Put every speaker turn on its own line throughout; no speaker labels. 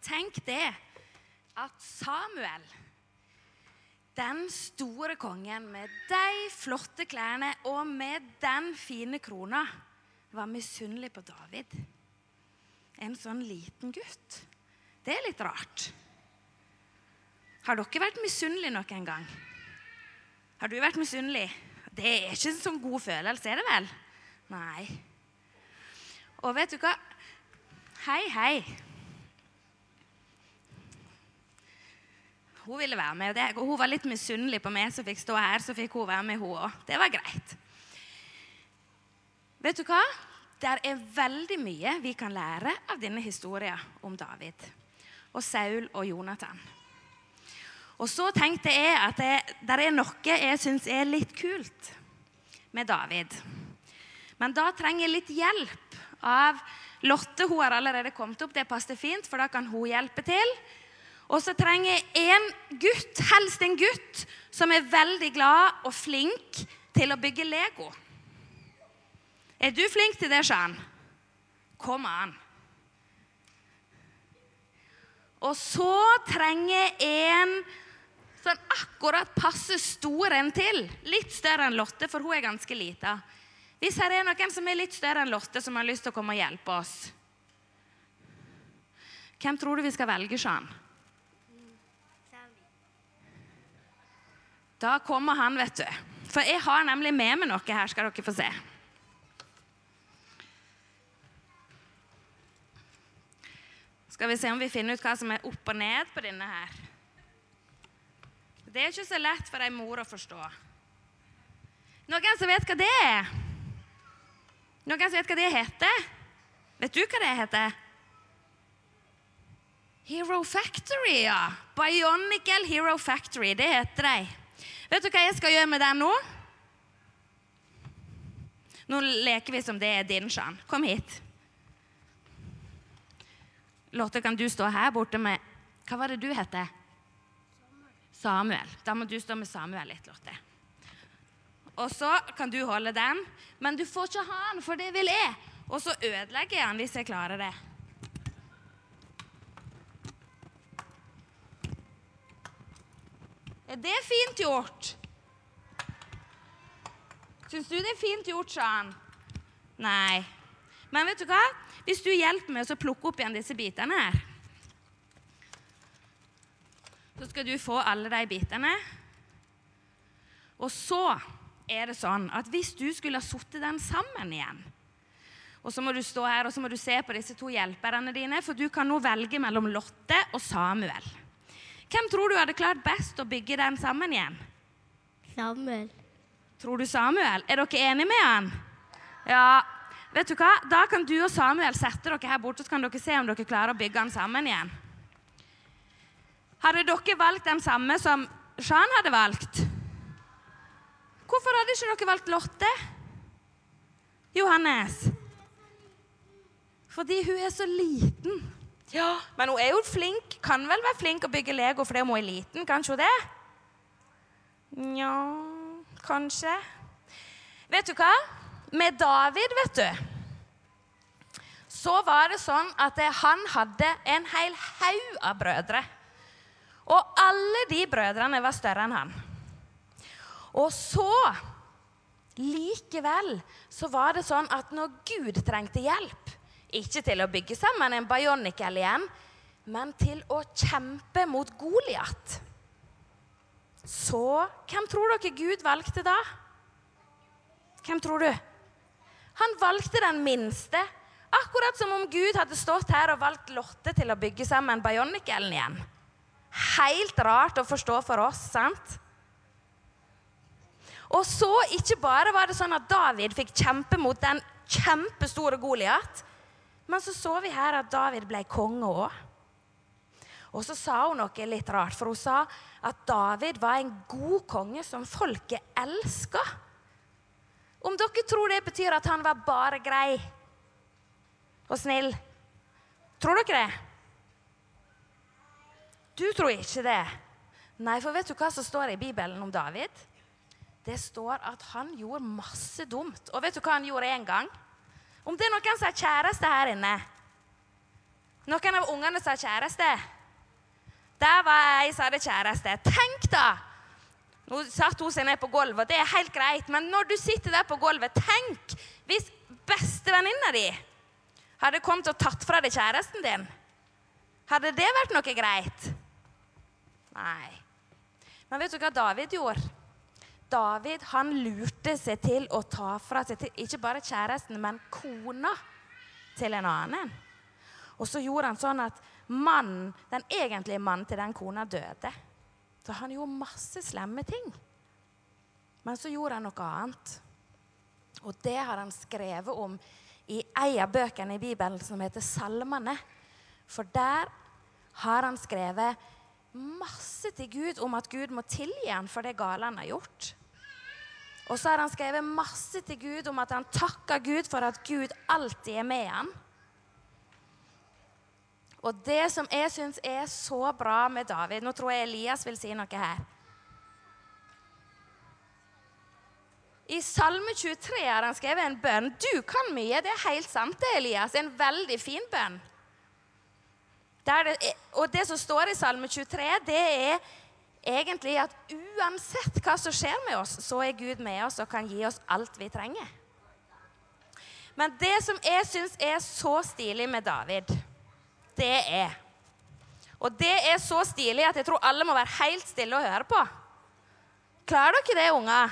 Tenk det at Samuel, den store kongen med de flotte klærne og med den fine krona, var misunnelig på David. En sånn liten gutt. Det er litt rart. Har dere vært misunnelige noen gang? Har du vært misunnelig? Det er ikke en sånn god følelse, er det vel? Nei. Og vet du hva? Hei, hei. Hun ville være med, det- og hun var litt misunnelig på meg som fikk stå her. Så fikk hun være med, hun òg. Det var greit. Vet du hva? Det er veldig mye vi kan lære av denne historien om David og Saul og Jonathan. Og så tenkte jeg at det er noe jeg syns er litt kult med David. Men da trenger jeg litt hjelp av Lotte. Hun har allerede kommet opp. Det passer fint, for da kan hun hjelpe til. Og så trenger jeg en gutt, helst en gutt, som er veldig glad og flink til å bygge Lego. Er du flink til det, Skjern? Kom an. Og så trenger jeg en sånn akkurat passe stor en til. Litt større enn Lotte, for hun er ganske lita. Hvis her er noen som er litt større enn Lotte, som har lyst til å komme og hjelpe oss Hvem tror du vi skal velge, Sjan? Da kommer han, vet du. For jeg har nemlig med meg noe her, skal dere få se. Skal vi se om vi finner ut hva som er opp og ned på denne her. Det er ikke så lett for ei mor å forstå. Noen som vet hva det er? Noen som vet hva det heter? Vet du hva det heter? Hero Factory, ja. Bionicle Hero Factory. Det heter de. Vet du hva jeg skal gjøre med den nå? Nå leker vi som det er din, Sjan. Kom hit. Lotte, kan du stå her borte med Hva var det du heter? Samuel. Da må du stå med Samuel litt, Lotte. Og så kan du holde den, men du får ikke ha den, for det vil jeg. Og så ødelegger jeg den hvis jeg klarer det. Er det fint gjort? Syns du det er fint gjort, sa han. Nei. Men vet du hva? Hvis du hjelper meg å plukke opp igjen disse bitene her, så skal du få alle de bitene. Og så er det sånn at hvis du skulle ha satt den sammen igjen Og så må du stå her og så må du se på disse to hjelperne dine, for du kan nå velge mellom Lotte og Samuel. Hvem tror du hadde klart best å bygge den sammen igjen?
Samuel.
Tror du Samuel? Er dere enige med han? Ja. Vet du hva? Da kan du og Samuel sette dere her borte, så kan dere se om dere klarer å bygge den sammen igjen. Hadde dere valgt den samme som Shan hadde valgt? Hvorfor hadde ikke dere valgt Lotte? Johannes? Fordi hun er så liten. Ja, Men hun er jo flink. Kan vel være flink å bygge Lego fordi hun er liten? Kanskje hun det? Nja Kanskje. Vet du hva? Med David, vet du, så var det sånn at han hadde en hel haug av brødre. Og alle de brødrene var større enn han. Og så, likevel, så var det sånn at når Gud trengte hjelp, ikke til å bygge sammen en bionicle igjen, men til å kjempe mot Goliat, så hvem tror dere Gud valgte da? Hvem tror du? Han valgte den minste. Akkurat som om Gud hadde stått her og valgt Lotte til å bygge sammen Bionicalen igjen. Helt rart å forstå for oss, sant? Og så ikke bare var det sånn at David fikk kjempe mot den kjempestore Goliat, men så så vi her at David ble konge òg. Og så sa hun noe litt rart, for hun sa at David var en god konge som folket elska. Om dere tror det betyr at han var bare grei og snill, tror dere det? Du tror ikke det. Nei, for vet du hva som står i Bibelen om David? Det står at han gjorde masse dumt. Og vet du hva han gjorde en gang? Om det er noen som har kjæreste her inne? Noen av ungene sa kjæreste. Der var ei som hadde kjæreste. Tenk, da! Nå satt hun seg ned på gulvet, og det er helt greit, men når du sitter der på gulvet, tenk hvis bestevenninna di hadde kommet og tatt fra deg kjæresten din. Hadde det vært noe greit? Nei. Men vet du hva David gjorde? David han lurte seg til å ta fra seg til, ikke bare kjæresten, men kona til en annen. Og så gjorde han sånn at mannen, den egentlige mannen til den kona døde. Så han gjorde masse slemme ting. Men så gjorde han noe annet. Og det har han skrevet om i en av bøkene i Bibelen som heter Salmene. For der har han skrevet masse til Gud om at Gud må tilgi ham for det gale han har gjort. Og så har han skrevet masse til Gud om at han takker Gud for at Gud alltid er med ham. Og det som jeg syns er så bra med David Nå tror jeg Elias vil si noe her. I Salme 23 har han skrevet en bønn. Du kan mye. Det er helt sant, det, Elias. En veldig fin bønn. Det, og det som står i Salme 23, det er egentlig at uansett hva som skjer med oss, så er Gud med oss og kan gi oss alt vi trenger. Men det som jeg syns er så stilig med David, det er Og det er så stilig at jeg tror alle må være helt stille og høre på. Klarer dere det, unger?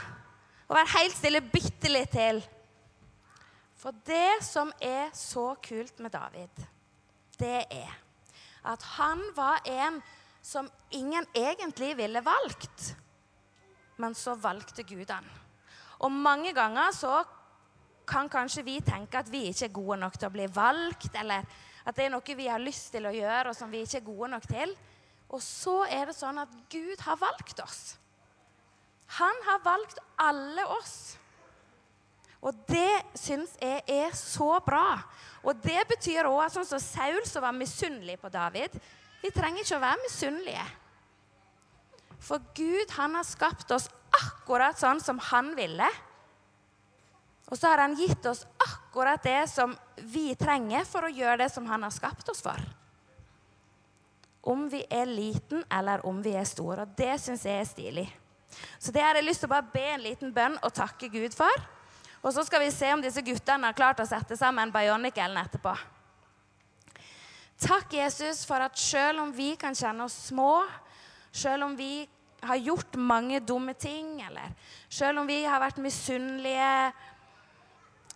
Å være helt stille bitte litt til. For det som er så kult med David, det er at han var en ingen egentlig ville valgt. Men så valgte Gud han. Og mange ganger så kan kanskje vi tenke at vi ikke er gode nok til å bli valgt, eller at det er noe vi har lyst til å gjøre, og som vi ikke er gode nok til. Og så er det sånn at Gud har valgt oss. Han har valgt alle oss. Og det syns jeg er så bra. Og det betyr òg at sånn som Saul, som var misunnelig på David Vi trenger ikke å være misunnelige. For Gud, han har skapt oss akkurat sånn som han ville. Og så har han gitt oss akkurat det som vi trenger for å gjøre det som han har skapt oss for. Om vi er liten eller om vi er store. Og det syns jeg er stilig. Så det har jeg lyst til å bare be en liten bønn og takke Gud for. Og så skal vi se om disse guttene har klart å sette sammen Bionicalen etterpå. Takk, Jesus, for at selv om vi kan kjenne oss små, selv om vi har gjort mange dumme ting, eller selv om vi har vært misunnelige,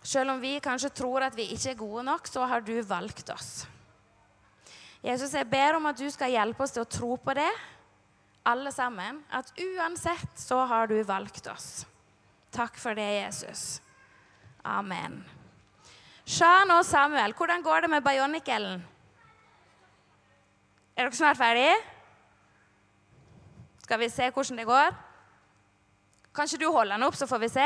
selv om vi kanskje tror at vi ikke er gode nok, så har du valgt oss. Jesus, jeg ber om at du skal hjelpe oss til å tro på det, alle sammen. At uansett så har du valgt oss. Takk for det, Jesus. Amen. Shan og Samuel, hvordan går det med Bionicalen? Er dere snart ferdige? Skal vi se hvordan det går? Kanskje du holder den opp, så får vi se?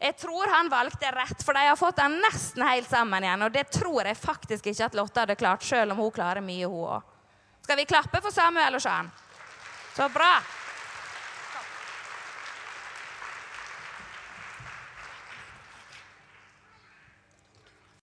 Jeg tror han valgte rett, for de har fått den nesten helt sammen igjen. Og det tror jeg faktisk ikke at Lotte hadde klart, selv om hun klarer mye, hun òg. Skal vi klappe for Samuel og Shan? Så bra.